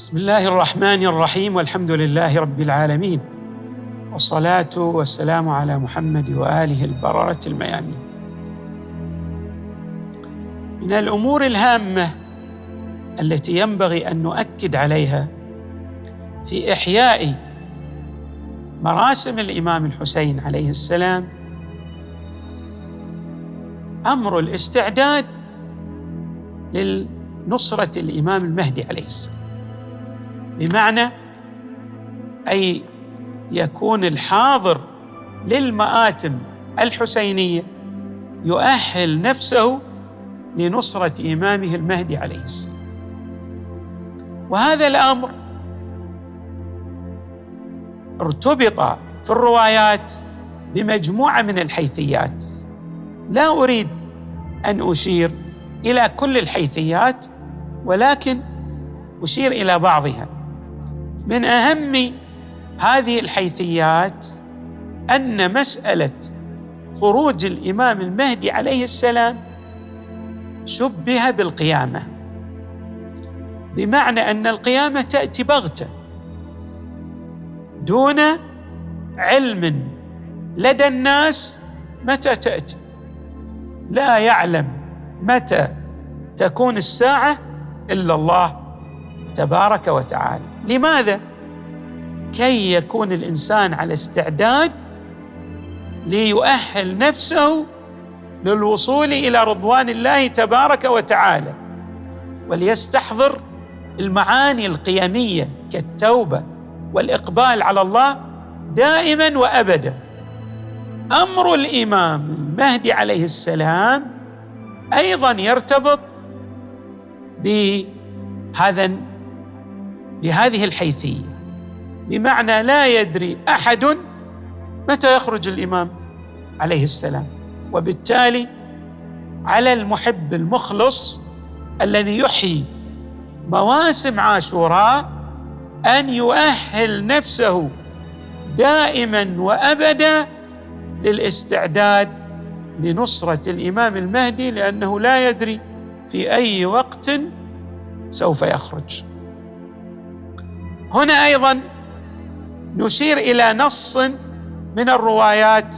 بسم الله الرحمن الرحيم والحمد لله رب العالمين والصلاة والسلام على محمد وآله البررة الميامين. من الأمور الهامة التي ينبغي أن نؤكد عليها في إحياء مراسم الإمام الحسين عليه السلام أمر الاستعداد لنصرة الإمام المهدي عليه السلام. بمعنى أي يكون الحاضر للمآتم الحسينية يؤهل نفسه لنصرة إمامه المهدي عليه السلام. وهذا الأمر ارتبط في الروايات بمجموعة من الحيثيات. لا أريد أن أشير إلى كل الحيثيات ولكن أشير إلى بعضها. من أهم هذه الحيثيات أن مسألة خروج الإمام المهدي عليه السلام شبه بالقيامة. بمعنى أن القيامة تأتي بغتة دون علم لدى الناس متى تأتي. لا يعلم متى تكون الساعة إلا الله تبارك وتعالى. لماذا؟ كي يكون الإنسان على استعداد ليؤهل نفسه للوصول إلى رضوان الله تبارك وتعالى وليستحضر المعاني القيمية كالتوبة والإقبال على الله دائما وابدا. أمر الإمام المهدي عليه السلام أيضا يرتبط بهذا بهذه الحيثية. بمعنى لا يدري أحد متى يخرج الإمام عليه السلام. وبالتالي على المحب المخلص الذي يحيي مواسم عاشوراء أن يؤهل نفسه دائما وابدا للاستعداد لنصرة الإمام المهدي لأنه لا يدري في أي وقت سوف يخرج. هنا أيضا نشير إلى نص من الروايات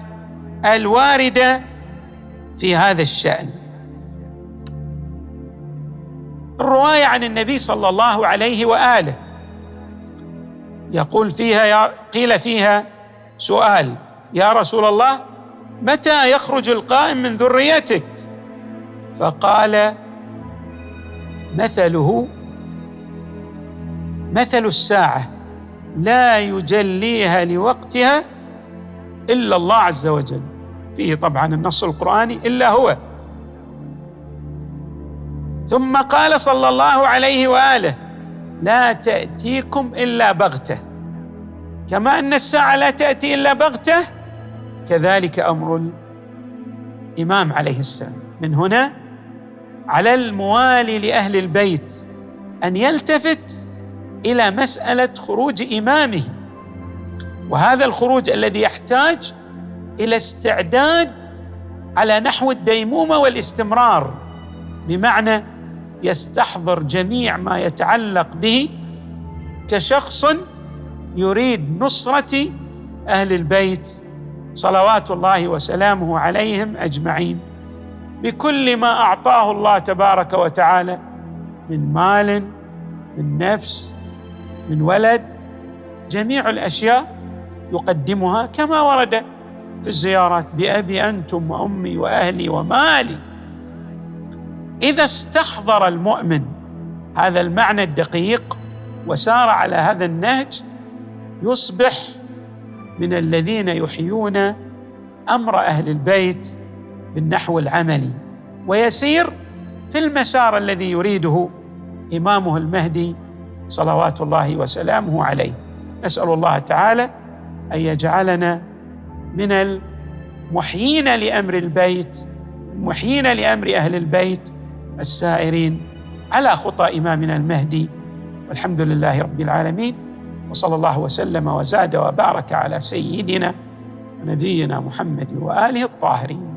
الواردة في هذا الشأن. الرواية عن النبي صلى الله عليه وآله. يقول فيها يا قيل فيها سؤال يا رسول الله متى يخرج القائم من ذريتك؟ فقال مثله مثل الساعة لا يجليها لوقتها إلا الله عز وجل. فيه طبعا النص القرآني إلا هو. ثم قال صلى الله عليه وآله لا تأتيكم إلا بغتة. كما أن الساعة لا تأتي إلا بغتة كذلك أمر الإمام عليه السلام. من هنا على الموالي لأهل البيت أن يلتفت إلى مسألة خروج إمامه. وهذا الخروج الذي يحتاج إلى استعداد على نحو الديمومة والاستمرار بمعنى يستحضر جميع ما يتعلق به كشخص يريد نصرة أهل البيت صلوات الله وسلامه عليهم أجمعين. بكل ما أعطاه الله تبارك وتعالى من مال من نفس من ولد جميع الأشياء يقدمها كما ورد في الزيارات بأبي أنتم وأمي وأهلي ومالي. إذا استحضر المؤمن هذا المعنى الدقيق وسار على هذا النهج يصبح من الذين يحيون أمر أهل البيت بالنحو العملي. ويسير في المسار الذي يريده إمامه المهدي صلوات الله وسلامه عليه. نسأل الله تعالى أن يجعلنا من المحيين لأمر البيت محيين لأمر أهل البيت السائرين على خطى إمامنا المهدي. والحمد لله رب العالمين. وصلى الله وسلم وزاد وبارك على سيدنا ونبينا محمد وآله الطاهرين.